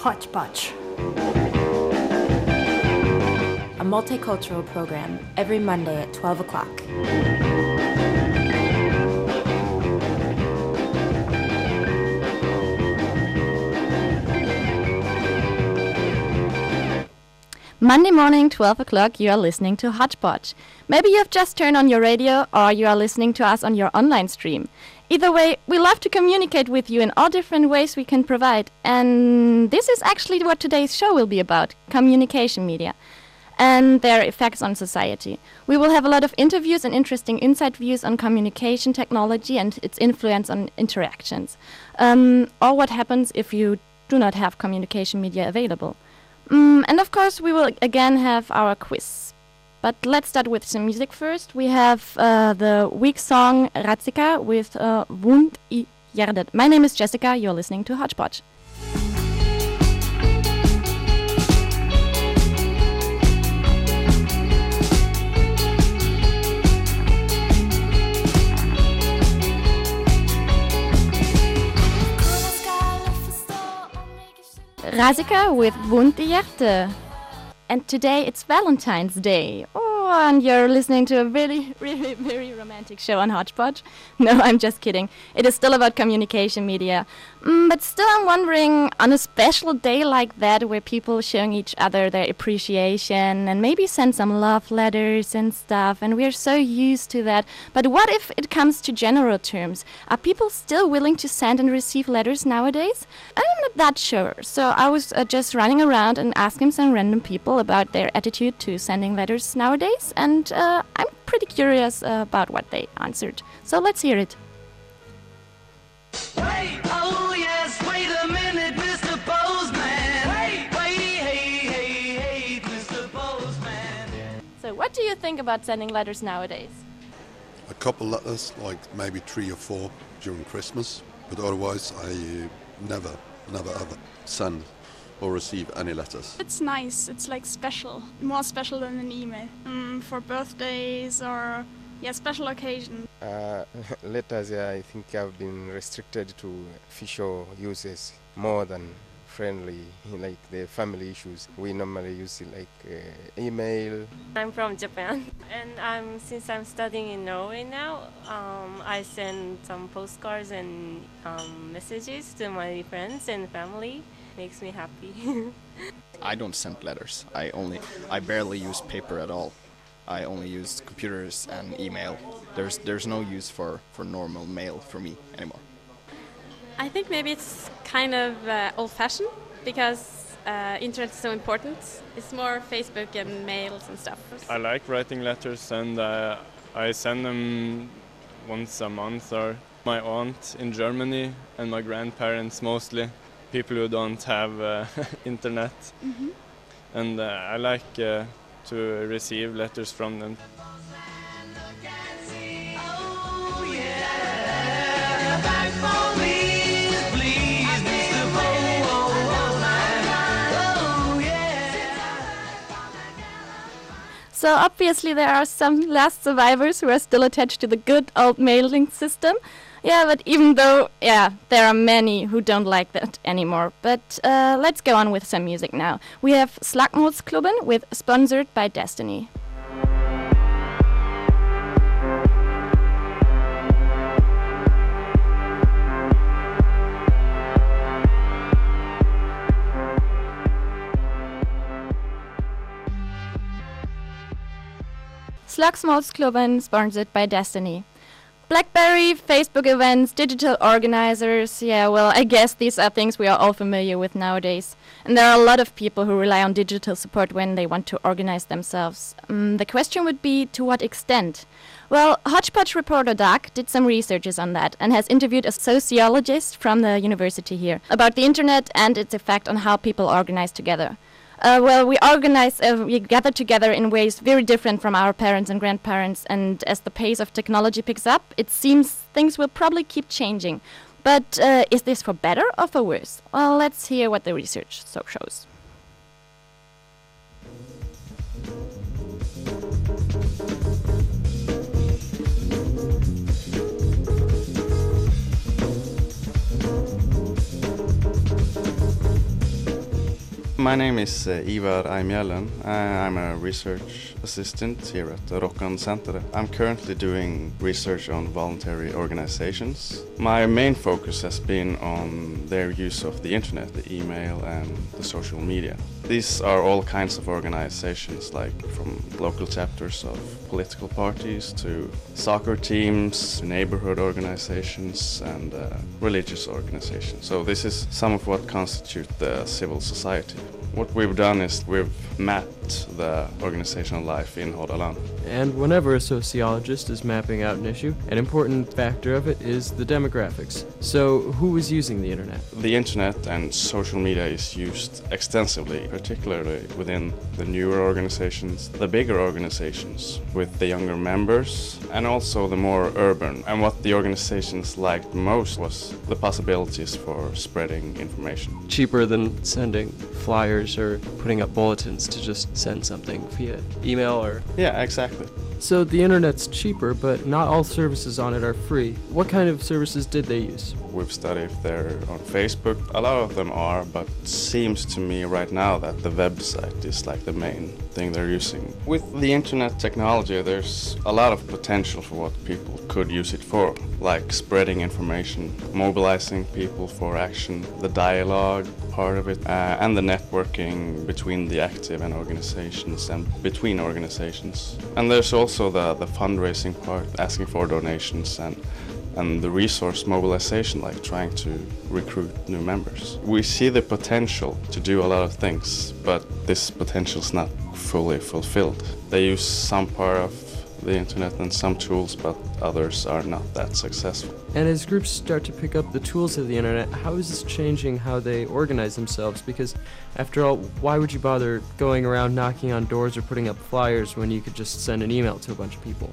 Hodgepodge. A multicultural program every Monday at 12 o'clock. Monday morning, 12 o'clock, you are listening to Hodgepodge. Maybe you have just turned on your radio or you are listening to us on your online stream. Either way, we love to communicate with you in all different ways we can provide. And this is actually what today's show will be about communication media and their effects on society. We will have a lot of interviews and interesting insight views on communication technology and its influence on interactions, um, or what happens if you do not have communication media available. Mm, and of course, we will again have our quiz. But let's start with some music first. We have uh, the week song Razika with uh, Vondt i Hjertet. My name is Jessica. You're listening to Hodgepodge. Razika with Wund i. And today it's Valentine's Day. Oh, and you're listening to a really, really, very romantic show on Hodgepodge. No, I'm just kidding. It is still about communication media. Mm, but still, I'm wondering on a special day like that, where people showing each other their appreciation and maybe send some love letters and stuff, and we're so used to that. But what if it comes to general terms? Are people still willing to send and receive letters nowadays? I'm not that sure. So I was uh, just running around and asking some random people about their attitude to sending letters nowadays, and uh, I'm pretty curious uh, about what they answered. So let's hear it. Wait, what do you think about sending letters nowadays? a couple letters, like maybe three or four during Christmas, but otherwise I never, never ever send or receive any letters. It's nice. It's like special, more special than an email. Mm, for birthdays or yeah, special occasion. Uh, letters, yeah, I think have been restricted to official uses more than friendly, like the family issues. We normally use it like uh, email. I'm from Japan, and I'm since I'm studying in Norway now. Um, I send some postcards and um, messages to my friends and family. Makes me happy. I don't send letters. I only, I barely use paper at all. I only use computers and email. There's there's no use for, for normal mail for me anymore. I think maybe it's kind of uh, old-fashioned because uh, internet is so important. It's more Facebook and mails and stuff. I like writing letters and uh, I send them once a month or my aunt in Germany and my grandparents mostly, people who don't have uh, internet. And uh, I like uh, to receive letters from them. So obviously there are some last survivors who are still attached to the good old mailing system. Yeah, but even though, yeah, there are many who don't like that anymore. But uh, let's go on with some music now. We have Slagsmålsklubben with Sponsored by Destiny. Slagsmålsklubben sponsored by Destiny. Blackberry, Facebook events, digital organizers. Yeah, well, I guess these are things we are all familiar with nowadays. And there are a lot of people who rely on digital support when they want to organize themselves. Um, the question would be to what extent? Well, Hodgepodge reporter Doug did some researches on that and has interviewed a sociologist from the university here about the internet and its effect on how people organize together. Uh, well, we organize, uh, we gather together in ways very different from our parents and grandparents, and as the pace of technology picks up, it seems things will probably keep changing. But uh, is this for better or for worse? Well, let's hear what the research so shows. My name is uh, Ivar Eimhjellen. Uh, I'm a research assistant here at the Rokkan Center. I'm currently doing research on voluntary organizations. My main focus has been on their use of the internet, the email, and the social media. These are all kinds of organizations, like from local chapters of political parties to soccer teams, neighborhood organizations, and uh, religious organizations. So, this is some of what constitute the civil society. What we've done is we've mapped the organizational life in Hordaland. And whenever a sociologist is mapping out an issue, an important factor of it is the demographics. So, who is using the internet? The internet and social media is used extensively, particularly within the newer organizations, the bigger organizations, with the younger members, and also the more urban. And what the organizations liked most was the possibilities for spreading information. Cheaper than sending flyers or putting up bulletins to just send something via email or. Yeah, exactly. So the internet's cheaper, but not all services on it are free. What kind of services did they use? We've studied if they're on Facebook. A lot of them are, but seems to me right now that the website is like the main thing they're using. With the internet technology, there's a lot of potential for what people could use it for, like spreading information, mobilizing people for action, the dialogue part of it, uh, and the networking between the active and organizations and between organizations. And there's also the, the fundraising part, asking for donations and and the resource mobilization, like trying to recruit new members. We see the potential to do a lot of things, but this potential is not fully fulfilled. They use some part of the internet and some tools, but others are not that successful. And as groups start to pick up the tools of the internet, how is this changing how they organize themselves? Because, after all, why would you bother going around knocking on doors or putting up flyers when you could just send an email to a bunch of people?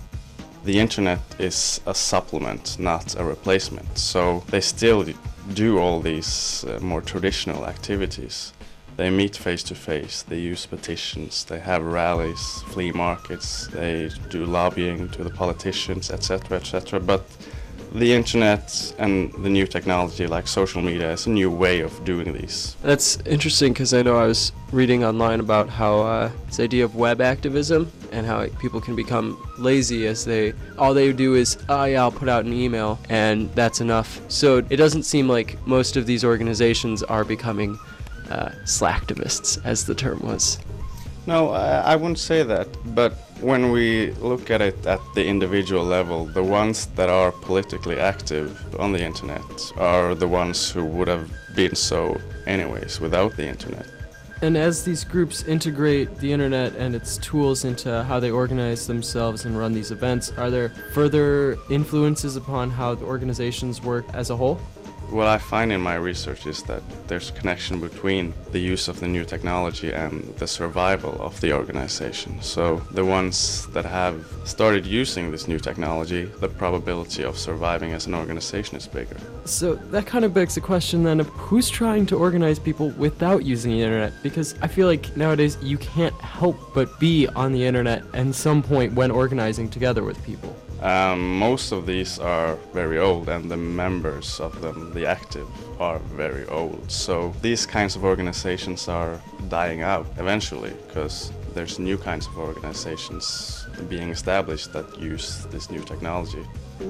the internet is a supplement, not a replacement. So they still do all these uh, more traditional activities. They meet face to face, they use petitions, they have rallies, flea markets, they do lobbying to the politicians, etc., etc. But the internet and the new technology like social media is a new way of doing these. That's interesting because I know I was reading online about how uh, this idea of web activism and how people can become lazy as they all they do is oh yeah I'll put out an email and that's enough. So it doesn't seem like most of these organizations are becoming uh, slacktivists, as the term was. No, I, wouldn't say that. But when we look at it at the individual level, the ones that are politically active on the internet are the ones who would have been so anyways without the internet. And as these groups integrate the internet and its tools into how they organize themselves and run these events, are there further influences upon how the organizations work as a whole? What I find in my research is that there's a connection between the use of the new technology and the survival of the organization. So, the ones that have started using this new technology, the probability of surviving as an organization is bigger. So, that kind of begs the question then of who's trying to organize people without using the internet? Because I feel like nowadays you can't help but be on the internet at some point when organizing together with people. Um, most of these are very old, and the members of them, the active, are very old. So these kinds of organizations are dying out eventually because there's new kinds of organizations being established that use this new technology.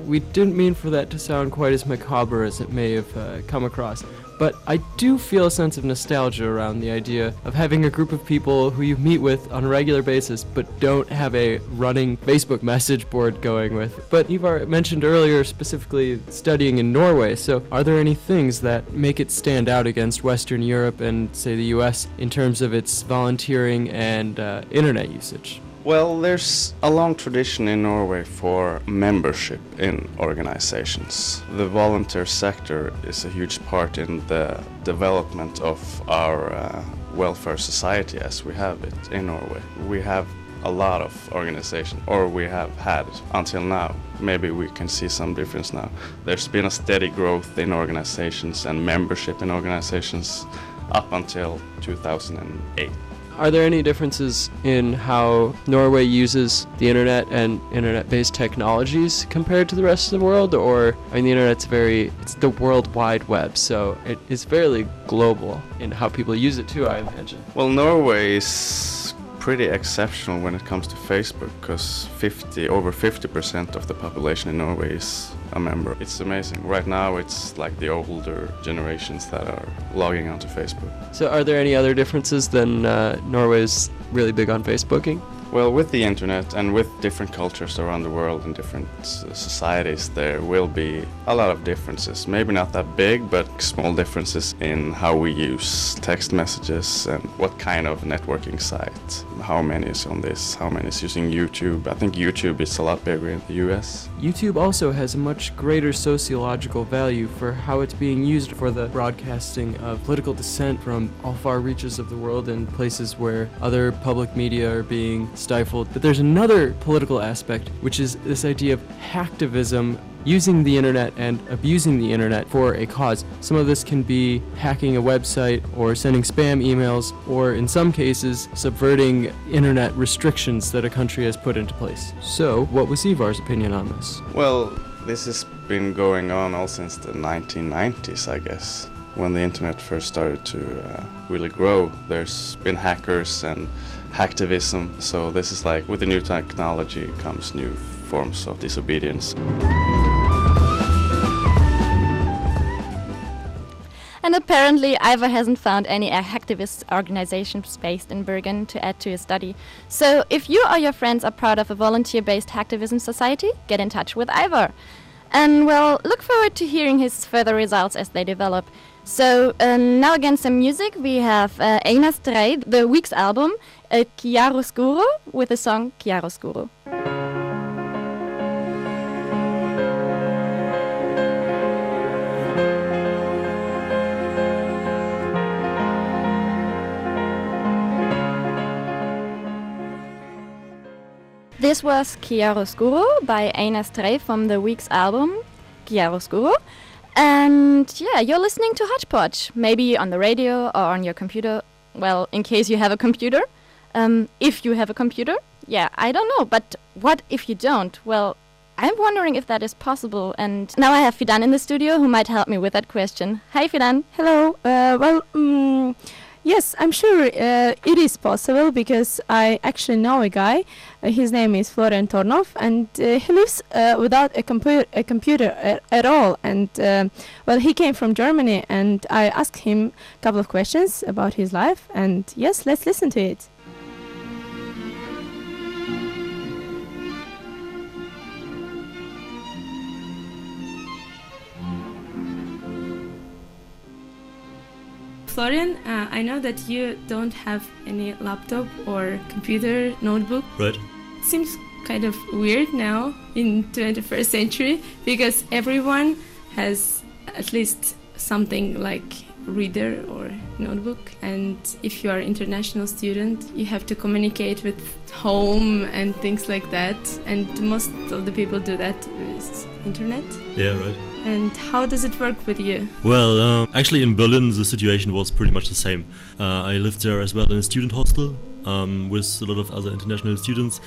We didn't mean for that to sound quite as macabre as it may have uh, come across, but I do feel a sense of nostalgia around the idea of having a group of people who you meet with on a regular basis but don't have a running Facebook message board going with. But Ivar mentioned earlier specifically studying in Norway, so are there any things that make it stand out against Western Europe and, say, the US in terms of its volunteering and uh, internet usage? Well, there's a long tradition in Norway for membership in organizations. The volunteer sector is a huge part in the development of our uh, welfare society as we have it in Norway. We have a lot of organizations, or we have had until now. Maybe we can see some difference now. There's been a steady growth in organizations and membership in organizations up until 2008. Are there any differences in how Norway uses the internet and internet-based technologies compared to the rest of the world? Or I mean, the internet's very it's the World Wide Web, so it is fairly global in how people use it too. I imagine. Well, Norway is pretty exceptional when it comes to Facebook because 50 over 50% of the population in Norway is a member. It's amazing. Right now, it's like the older generations that are logging onto Facebook. So, are there any other differences than uh, Norway's really big on Facebooking? Well, with the internet and with different cultures around the world and different societies, there will be a lot of differences. Maybe not that big, but small differences in how we use text messages and what kind of networking site. How many is on this? How many is using YouTube? I think YouTube is a lot bigger in the US. YouTube also has a much greater sociological value for how it's being used for the broadcasting of political dissent from all far reaches of the world and places where other public media are being stifled. But there's another political aspect, which is this idea of hacktivism using the internet and abusing the internet for a cause. Some of this can be hacking a website or sending spam emails or in some cases subverting internet restrictions that a country has put into place. So, what was Ivar's opinion on this? Well, this has been going on all since the 1990s, I guess. When the internet first started to uh, really grow, there's been hackers and hacktivism. So this is like with the new technology comes new forms of disobedience. And apparently, Ivar hasn't found any hacktivist organizations based in Bergen to add to his study. So, if you or your friends are proud of a volunteer based hacktivism society, get in touch with Ivar. And well, look forward to hearing his further results as they develop. So, uh, now again, some music. We have uh, Einar Stray, the week's album, uh, Chiaroscuro, with the song Chiaroscuro. This was Chiaroscuro by Einar Stray from the week's album Chiaroscuro. And yeah, you're listening to Hodgepodge, maybe on the radio or on your computer. Well, in case you have a computer. Um, if you have a computer, yeah, I don't know. But what if you don't? Well, I'm wondering if that is possible. And now I have Fidan in the studio who might help me with that question. Hi, Fidan. Hello. Uh, well, um, yes, I'm sure uh, it is possible because I actually know a guy. Uh, his name is Florian Tornov, and uh, he lives uh, without a, compu- a computer at, at all. And uh, well, he came from Germany, and I asked him a couple of questions about his life. And yes, let's listen to it. Florian, uh, I know that you don't have any laptop or computer notebook. Right. Seems kind of weird now in 21st century because everyone has at least something like reader or notebook and if you are international student you have to communicate with home and things like that and most of the people do that with internet Yeah, right. and how does it work with you Well, um, actually, in Berlin, the situation was pretty much the same. Uh, I lived there as well in a student hostel um, with a lot of other international students.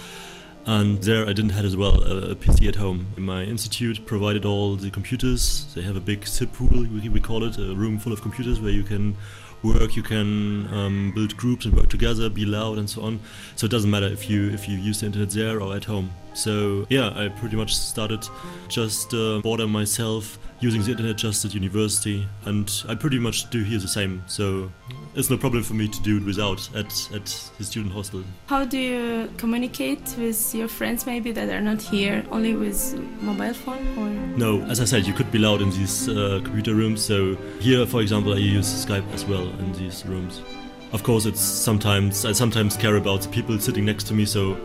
And there I didn't have as well a, a PC at home. My institute provided all the computers. They have a big CIP pool, we, call it, a room full of computers where you can work, you can um, build groups and work together, be loud and so on. So it doesn't matter if you if you use the internet there or at home. So yeah, I pretty much started just uh, myself using the internet just at university, and I pretty much do here the same. So it's no problem for me to do it without at at the student hostel. How do you communicate with your friends maybe that are not here? Only with mobile phone or? No, as I said, you could be loud in these uh, computer rooms. So here, for example, I use Skype as well in these rooms. Of course, it's sometimes I sometimes care about the people sitting next to me, so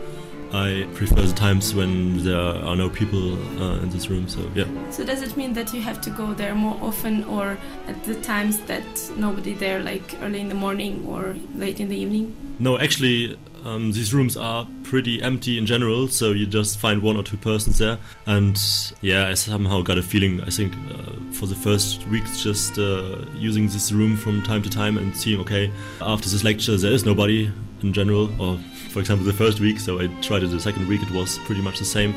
I prefer the times when there are no people uh, in this room. So yeah. So does it mean that you have to go there more often or at the times that nobody there, like early in the morning or late in the evening? No, actually, um, these rooms are pretty empty in general, so you just find one or two persons there. And yeah, I somehow got a feeling, I think, uh, for the first weeks, just uh, using this room from time to time and seeing, okay, after this lecture, there is nobody. in general, or for example, the first week. So I tried it the second week; it was pretty much the same.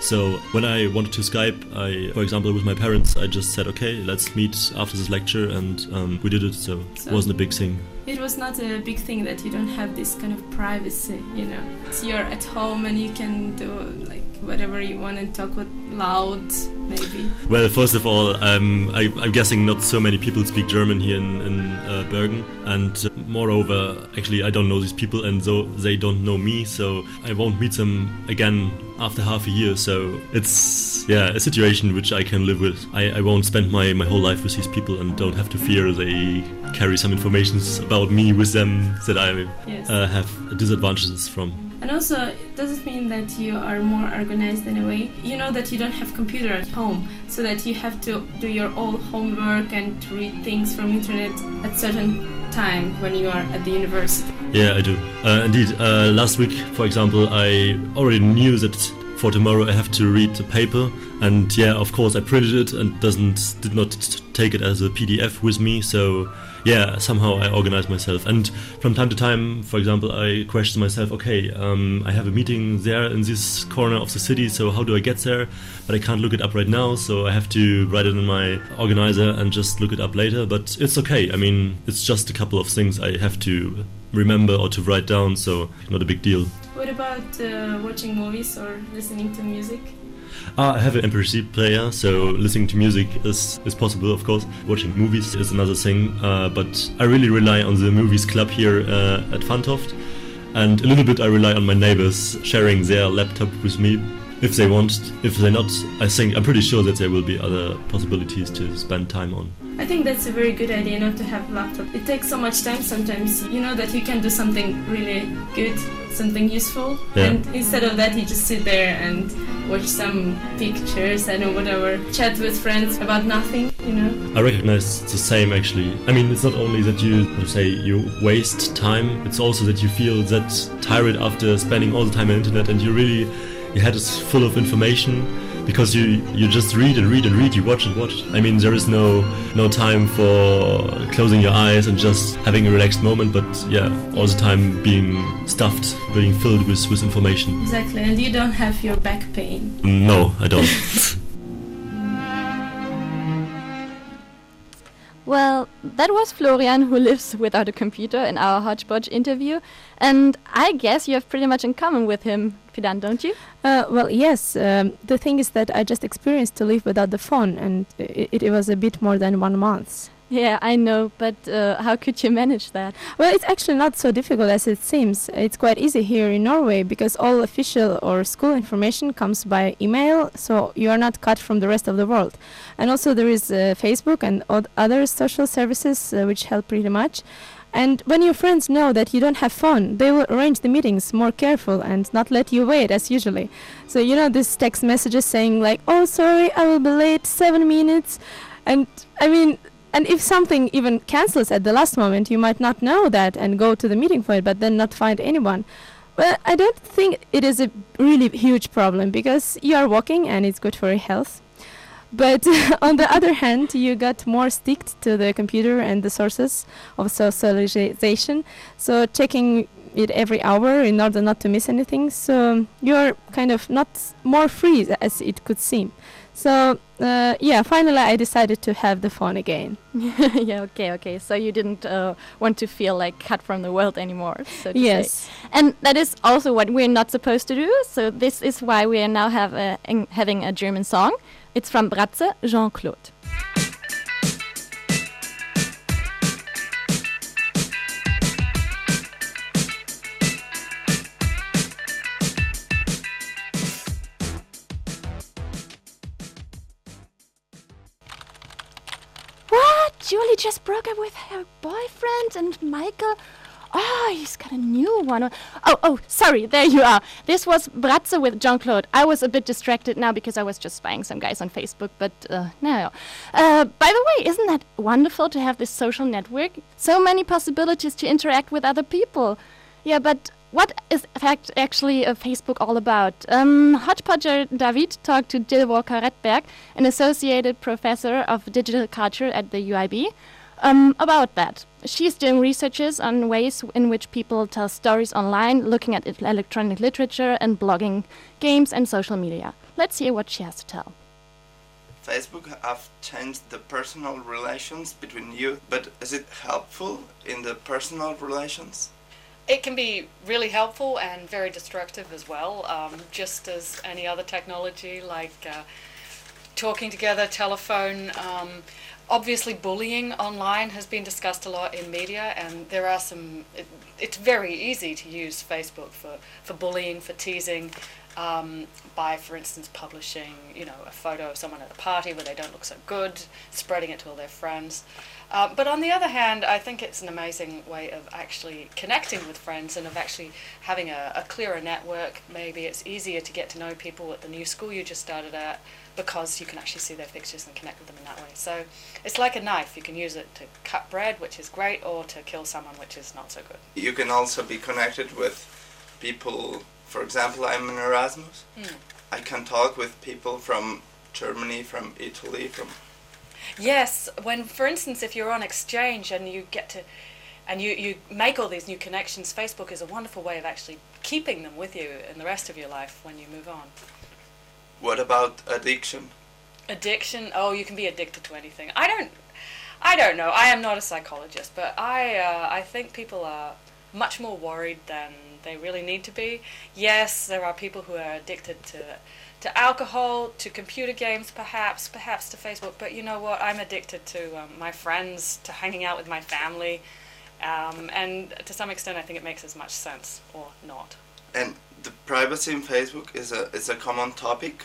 So when I wanted to Skype, I, for example, with my parents, I just said, okay, let's meet after this lecture, and um, we did it. So, So- it wasn't a big thing. It was not a big thing that you don't have this kind of privacy, you know. So you're at home and you can do like whatever you want and talk with loud, maybe. Well, first of all, um, I, I'm guessing not so many people speak German here in, in uh, Bergen, and uh, moreover, actually, I don't know these people, and so they don't know me, so I won't meet them again after half a year. So it's yeah a situation which I can live with. I, I won't spend my, my whole life with these people and don't have to fear they carry some information about me with them that I Yes. uh, have disadvantages from. And also, it does it mean that you are more organized in a way? You know that you don't have computer at home, so that you have to do your own homework and read things from internet at certain time when you are at the university. Yeah, I do. Uh, indeed, uh, last week, for example, I already knew that for tomorrow I have to read the paper, and yeah, of course, I printed it and doesn't did not take it as a PDF with me. So yeah, somehow I organize myself, and from time to time, for example, I question myself, okay, um, I have a meeting there in this corner of the city, so how do I get there? But I can't look it up right now, so I have to write it in my organizer and just look it up later. But it's okay. I mean, it's just a couple of things I have to remember or to write down, so not a big deal. What about uh, watching movies or listening to music? Ah, I have an MP3 player, so listening to music is, is possible, of course. Watching movies is another thing, uh, but I really rely on the movies club here uh, at Fantoft, and a little bit I rely on my neighbors sharing their laptop with me if they want. If they're not, I think I'm pretty sure that there will be other possibilities to spend time on. I think that's a very good idea not to have laptop. It takes so much time sometimes. You know that you can do something really good, something useful, Yeah. and instead of that you just sit there and watch some pictures and whatever, chat with friends about nothing. You know. I recognize the same actually. I mean, it's not only that you, say, you waste time, it's also that you feel that tired after spending all the time on internet and you really, your head is full of information because you, you just read and read and read, you watch and watch. I mean, there is no, no time for closing your eyes and just having a relaxed moment, but yeah, all the time being stuffed, being filled with, with information. Exactly, and you don't have your back pain. No, I don't. Well, that was Florian who lives without a computer in our Hodgepodge interview, and I guess you have pretty much in common with him, Fidan, don't you? Uh, well, yes. Um, the thing is that I just experienced to live without the phone, and it, it was a bit more than one month. Yeah, I know, but uh, how could you manage that? Well, it's actually not so difficult as it seems. It's quite easy here in Norway because all official or school information comes by email, so you are not cut from the rest of the world. And also, there is uh, Facebook and other social services uh, which help pretty much. And when your friends know that you don't have phone, they will arrange the meetings more careful and not let you wait as usually. So you know this text messages saying like, "Oh, sorry, I will be late seven minutes," and I mean, and if something even cancels at the last moment, you might not know that and go to the meeting for it, but then not find anyone. Well, I don't think it is a really huge problem because you are walking and it's good for your health. But on the other hand, you got more sticked to the computer and the sources of socialization. So checking it every hour in order not to miss anything. So you're kind of not more free as it could seem. So uh, yeah, finally I decided to have the phone again. yeah, okay, okay. So you didn't uh, want to feel like cut from the world anymore, so Yes. say. And that is also what we're not supposed to do. So this is why we are now have a, in- having a German song. It's from Bratze, Jean-Claude. What? Just broke up with her boyfriend and Michael? Oh, he's got a new one. Oh, oh, sorry, there you are. This was Bratze with Jean Claude. I was a bit distracted now because I was just spying some guys on Facebook, but uh, no. Uh, by the way, isn't that wonderful to have this social network? So many possibilities to interact with other people. Yeah, but what is fact actually uh, Facebook all about? Um, Hodgepodger David talked to Jill Walker Rettberg, an associated professor of digital culture at the UIB. Um, about that. She's doing researches on ways in which people tell stories online, looking at electronic literature and blogging, games, and social media. Let's hear what she has to tell. Facebook have changed the personal relations between you, but is it helpful in the personal relations? It can be really helpful and very destructive as well, um, just as any other technology like uh, talking together, telephone. Um, obviously, bullying online has been discussed a lot in media, and there are some. It, it's very easy to use Facebook for, for bullying, for teasing, um, by, for instance, publishing, you know, a photo of someone at a party where they don't look so good, spreading it to all their friends. Uh, but on the other hand, I think it's an amazing way of actually connecting with friends and of actually having a, a clearer network. Maybe it's easier to get to know people at the new school you just started at because you can actually see their pictures and connect with them in that way. So it's like a knife. You can use it to cut bread, which is great, or to kill someone, which is not so good. You can also be connected with people. For example, I'm an Erasmus. Hmm. I can talk with people from Germany, from Italy, from Yes, when, for instance, if you're on exchange and you get to, and you, you make all these new connections, Facebook is a wonderful way of actually keeping them with you in the rest of your life when you move on. What about addiction? Addiction, oh, you can be addicted to anything. I don't, I don't know. I am not a psychologist, but I, uh, I think people are much more worried than they really need to be. Yes, there are people who are addicted to to alcohol, to computer games, perhaps, perhaps to Facebook. But you know what? I'm addicted to um, my friends, to hanging out with my family, um, and to some extent, I think it makes as much sense or not. And the privacy in Facebook is a is a common topic,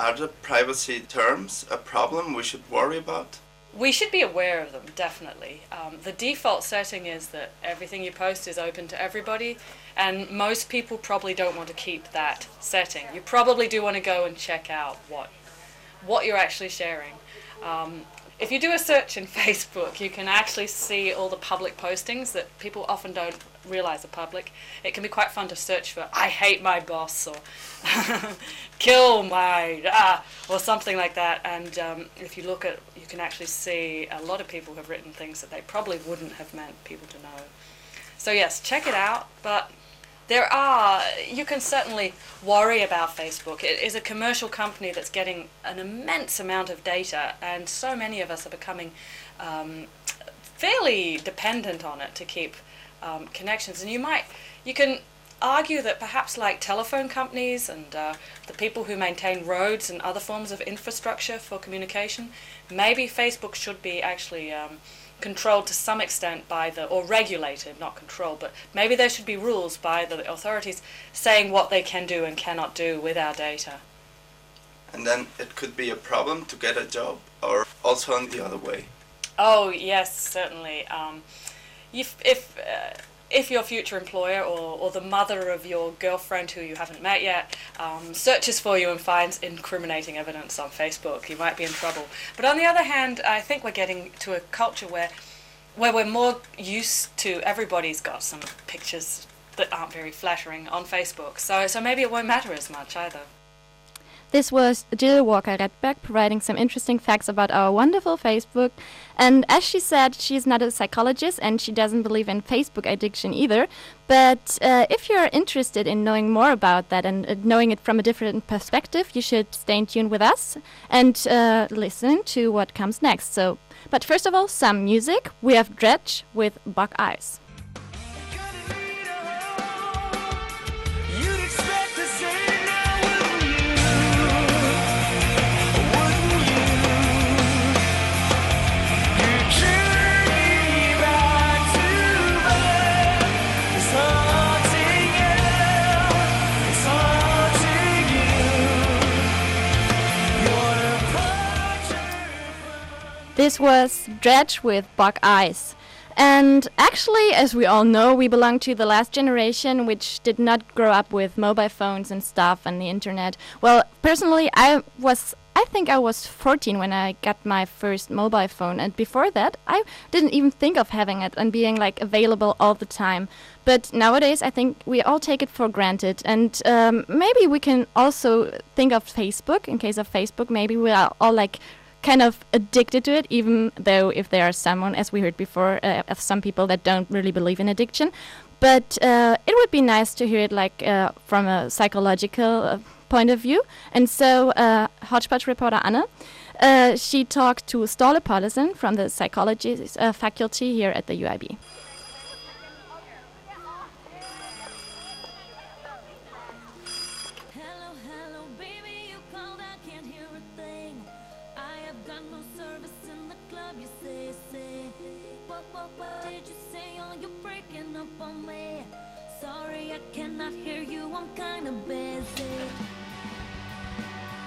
are the privacy terms a problem we should worry about? We should be aware of them, definitely. Um, the default setting is that everything you post is open to everybody, and most people probably don't want to keep that setting. You probably do want to go and check out what what you're actually sharing. Um, if you do a search in Facebook, you can actually see all the public postings that people often don't realize are public. It can be quite fun to search for "I hate my boss" or "kill my" ah, or something like that. And um, if you look at, you can actually see a lot of people have written things that they probably wouldn't have meant people to know. So yes, check it out. But there are, you can certainly worry about Facebook. It is a commercial company that's getting an immense amount of data, and so many of us are becoming um, fairly dependent on it to keep um, connections. And you might, you can argue that perhaps like telephone companies and uh, the people who maintain roads and other forms of infrastructure for communication, maybe Facebook should be actually um, controlled to some extent by the, or regulated, not controlled, but maybe there should be rules by the authorities saying what they can do and cannot do with our data. And then it could be a problem to get a job, or also on the other way. Oh yes, certainly. Um, if if uh, if your future employer or, or the mother of your girlfriend who you haven't met yet um, searches for you and finds incriminating evidence on Facebook, you might be in trouble. But on the other hand, I think we're getting to a culture where where we're more used to everybody's got some pictures that aren't very flattering on Facebook. So so maybe it won't matter as much either. This was Jill Walker Rettberg providing some interesting facts about our wonderful Facebook. And as she said, she's not a psychologist and she doesn't believe in Facebook addiction either. But uh, if you're interested in knowing more about that and uh, knowing it from a different perspective, you should stay in tune with us and uh, listen to what comes next. So, but first of all, some music. We have Dredg with Bug Eyes. This was Dredg with Bug Eyes. And actually, as we all know, we belong to the last generation which did not grow up with mobile phones and stuff and the internet. Well, personally, I was. I think I was 14 when I got my first mobile phone, and before that, I didn't even think of having it and being like available all the time. But nowadays, I think we all take it for granted, and um, maybe we can also think of Facebook. In case of Facebook, maybe we are all like kind of addicted to it, even though if there are someone, as we heard before, uh, of some people that don't really believe in addiction. But uh, it would be nice to hear it like uh, from a psychological uh, point of view. And so, uh, Hodgepodge reporter Anna, uh, she talked to Ståle Pallesen from the psychology faculty here at the UIB.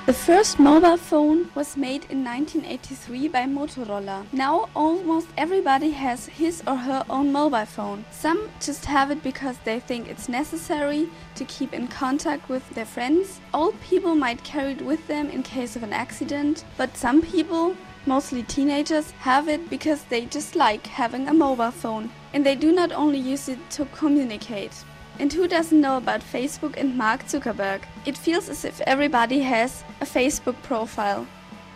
The first mobile phone was made in 1983 by Motorola. Now almost everybody has his or her own mobile phone. Some just have it because they think it's necessary to keep in contact with their friends. Old people might carry it with them in case of an accident, but some people, mostly teenagers, have it because they just like having a mobile phone. And they do not only use it to communicate. And who doesn't know about Facebook and Mark Zuckerberg? It feels as if everybody has a Facebook profile.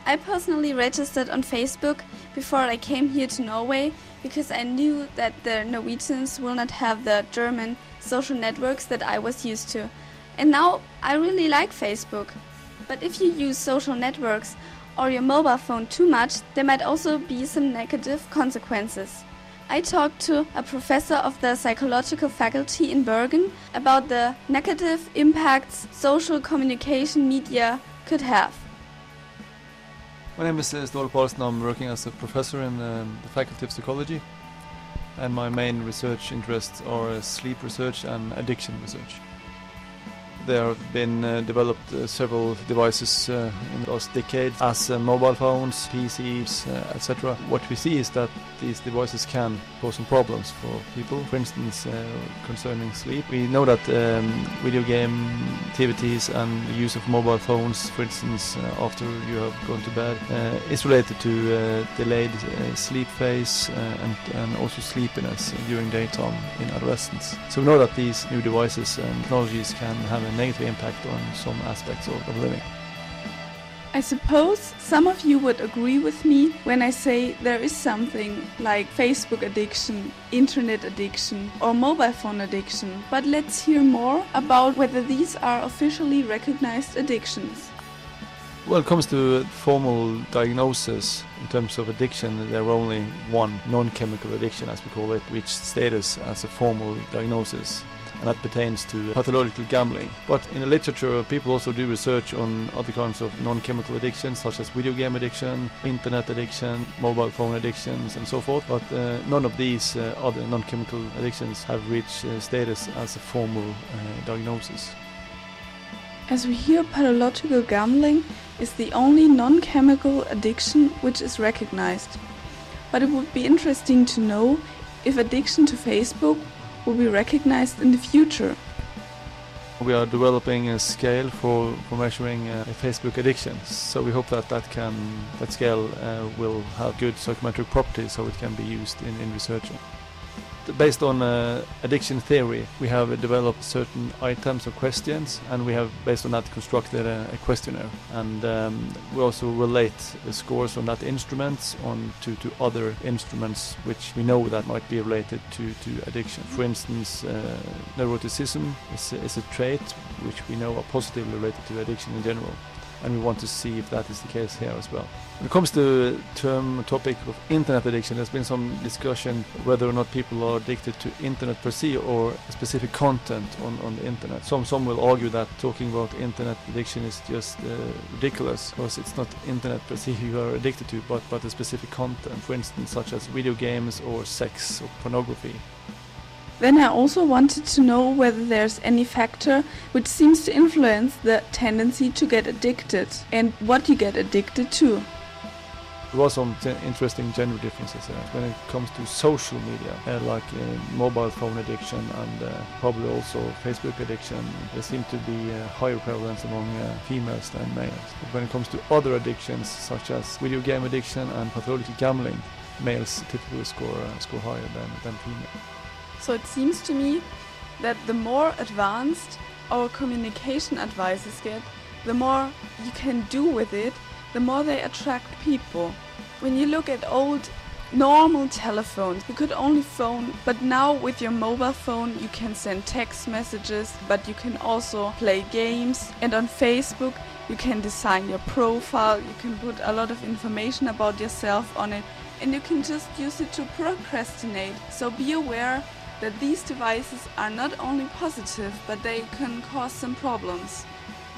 I personally registered on Facebook before I came here to Norway because I knew that the Norwegians will not have the German social networks that I was used to. And now I really like Facebook. But if you use social networks or your mobile phone too much, there might also be some negative consequences. I talked to a professor of the psychological faculty in Bergen about the negative impacts social communication media could have. My name is uh, Ståle Pallesen. I'm working as a professor in um, the Faculty of Psychology, and my main research interests are uh, sleep research and addiction research. There have been uh, developed uh, several devices uh, in the last decade as uh, mobile phones, PCs, uh, etc. What we see is that these devices can pose some problems for people. For instance, uh, concerning sleep, we know that um, video game activities and the use of mobile phones, for instance, after you have gone to bed, is related to delayed sleep phase and, and also sleepiness during daytime in adolescence. So we know that these new devices and technologies can have a negative impact on some aspects of, of living. I suppose some of you would agree with me when I say there is something like Facebook addiction, internet addiction, or mobile phone addiction. But let's hear more about whether these are officially recognized addictions. When it comes to formal diagnosis in terms of addiction, there are only one non-chemical addiction, as we call it, which status as a formal diagnosis, and that pertains to pathological gambling. But in the literature, people also do research on other kinds of non-chemical addictions, such as video game addiction, internet addiction, mobile phone addictions, and so forth. But uh, none of these uh, other non-chemical addictions have reached uh, status as a formal uh, diagnosis. As we hear, pathological gambling is the only non chemical addiction which is recognized. But it would be interesting to know if addiction to Facebook will be recognized in the future. We are developing a scale for, for measuring uh, Facebook addictions, so we hope that that can that scale uh, will have good psychometric properties, so it can be used in, in researching. Based on uh, addiction theory, we have developed certain items or questions, and we have, based on that, constructed a, a questionnaire. And um, we also relate the scores on that instrument on to, to other instruments which we know that might be related to, to addiction. For instance, uh, neuroticism is, is a trait which we know are positively related to addiction in general and we want to see if that is the case here as well. When it comes to term topic of internet addiction, there's been some discussion whether or not people are addicted to internet per se or specific content on, on the internet. Some some will argue that talking about internet addiction is just uh, ridiculous because it's not internet per se you are addicted to, but but a specific content, for instance, such as video games or sex or pornography. Then I also wanted to know whether there's any factor which seems to influence the tendency to get addicted and what you get addicted to. There was some interesting gender differences there when it comes to social media, uh, like uh, mobile phone addiction and uh, probably also Facebook addiction. There seem to be uh, higher prevalence among uh, females than males. But when it comes to other addictions, such as video game addiction and pathological gambling, males typically score uh, score higher than, than females. So it seems to me that the more advanced our communication advices get, the more you can do with it the more they attract people. When you look at old normal telephones, you could only phone, but now with your mobile phone you can send text messages, but you can also play games. And on Facebook you can design your profile, you can put a lot of information about yourself on it, and you can just use it to procrastinate. So be aware that these devices are not only positive, but they can cause some problems.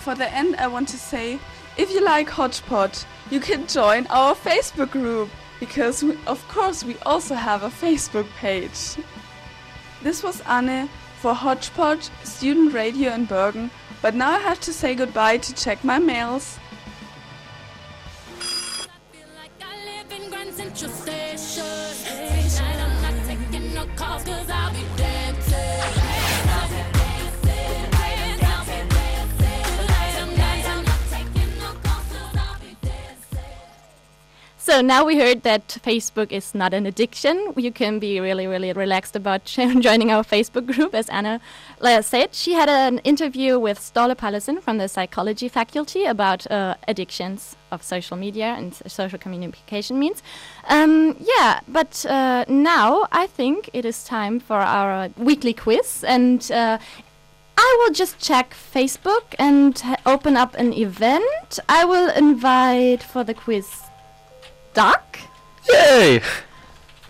For the end, I want to say if you like Hodgepodge, you can join our Facebook group because, we, of course, we also have a Facebook page. This was Anne for Hodgepodge Student Radio in Bergen, but now I have to say goodbye to check my mails. So now we heard that Facebook is not an addiction. You can be really, really relaxed about joining our Facebook group, as Anna uh, said. She had an interview with Ståle Pallesen from the psychology faculty about uh, addictions of social media and social communication means. Um, yeah, but uh, now I think it is time for our weekly quiz, and uh, I will just check Facebook and open up an event. I will invite for the quiz Doug, Yay!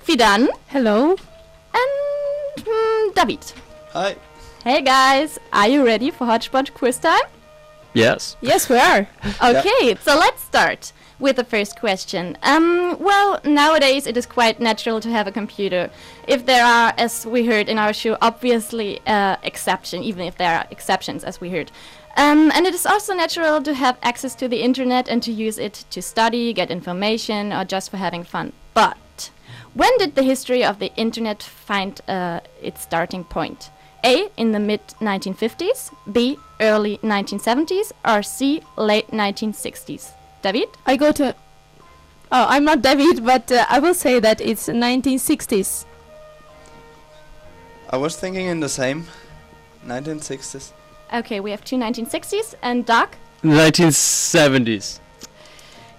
Fidan, Hello. and mm, David. Hi. Hey guys, are you ready for Hodgepodge quiz time? Yes. Yes, we are. Okay, so let's start with the first question. Um, well, nowadays it is quite natural to have a computer. If there are, as we heard in our show, obviously uh, exception, even if there are exceptions, as we heard. Um, and it is also natural to have access to the internet and to use it to study, get information, or just for having fun. But when did the history of the internet find uh, its starting point? A. In the mid 1950s, B. Early 1970s, or C. Late 1960s? David? I go to. Oh, I'm not David, but uh, I will say that it's 1960s. I was thinking in the same 1960s. Okay, we have two 1960s and Doug. 1970s.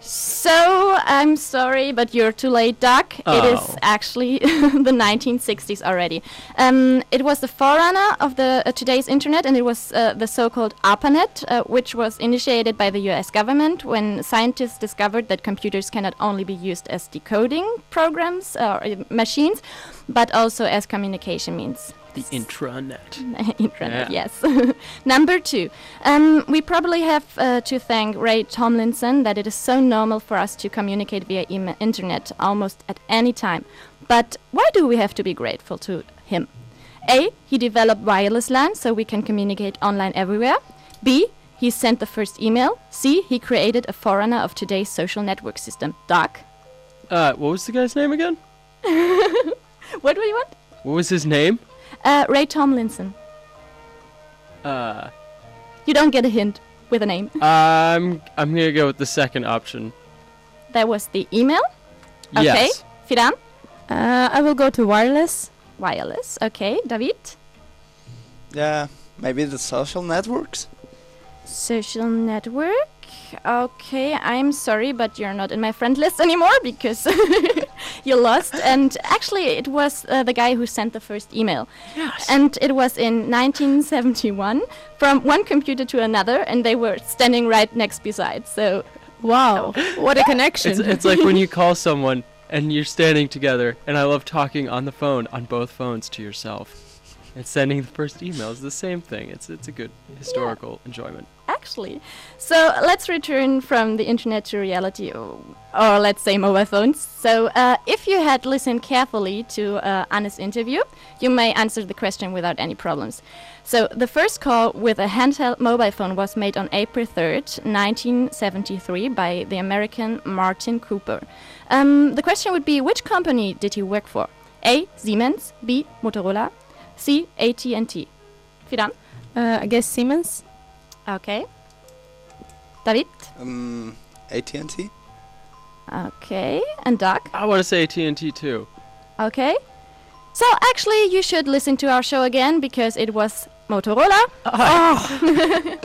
So I'm sorry, but you're too late, Doug. It is Oh. actually the 1960s already. Um, it was the forerunner of the uh, today's internet, and it was uh, the so-called ARPANET, uh, which was initiated by the U.S. government when scientists discovered that computers cannot only be used as decoding programs or uh, machines, but also as communication means. The intranet. Intranet, Yeah. yes. Number two, um, we probably have uh, to thank Ray Tomlinson that it is so normal for us to communicate via email, internet almost at any time. But why do we have to be grateful to him? A. He developed wireless LAN so we can communicate online everywhere. B. He sent the first email. C. He created a forerunner of today's social network system. Doug? Uh, what was the guy's name again? What do you want? What was his name? Uh, Ray Tomlinson. Uh, You don't get a hint with a name. I'm I'm gonna go with the second option. That was the email. Okay. Yes. Fidan? Uh, I will go to wireless. Wireless. Okay. David? Yeah, maybe the social networks. Social network. Okay, I'm sorry, but you're not in my friend list anymore because you lost. And actually, it was uh, the guy who sent the first email. Yes. And it was in 1971 from one computer to another, and they were standing right next beside. So, wow, what a connection! It's, it's like when you call someone and you're standing together, and I love talking on the phone on both phones to yourself. And sending the first email is the same thing. It's it's a good historical enjoyment. Actually. So let's return from the internet to reality, or, or let's say mobile phones. So uh, if you had listened carefully to uh, Anna's interview, you may answer the question without any problems. So the first call with a handheld mobile phone was made on April 3rd, 1973, by the American Martin Cooper. Um, the question would be, which company did he work for? A. Siemens. B. Motorola. C. AT&T. Fidan? Uh, I guess Siemens. Okay. David? Um, AT&T. Okay. And Doug? I want to say AT&T too. Okay. So actually, you should listen to our show again because it was Motorola. Oh.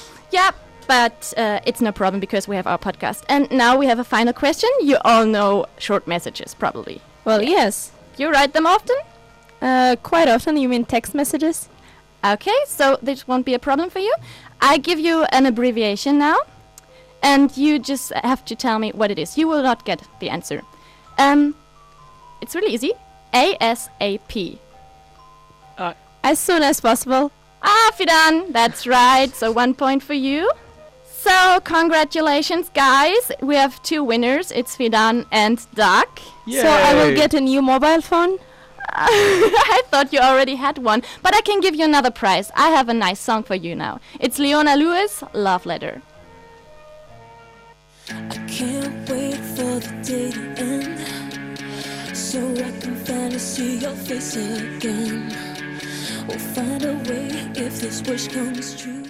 yeah, but uh, it's no problem because we have our podcast. And now we have a final question. You all know short messages, probably. Well, yes. You write them often? Uh, quite often. You mean text messages? Okay, so this won't be a problem for you. I give you an abbreviation now, and you just have to tell me what it is. You will not get the answer. Um, it's really easy. ASAP. Uh, as soon as possible. Ah, Fidan, that's right. So one point for you. So congratulations, guys. We have two winners. It's Fidan and Doug. So I will get a new mobile phone. I thought you already had one, but I can give you another prize. I have a nice song for you now. It's Leona Lewis, Love Letter. I can't wait for the day to end So I can finally see your face again We'll find a way if this wish comes true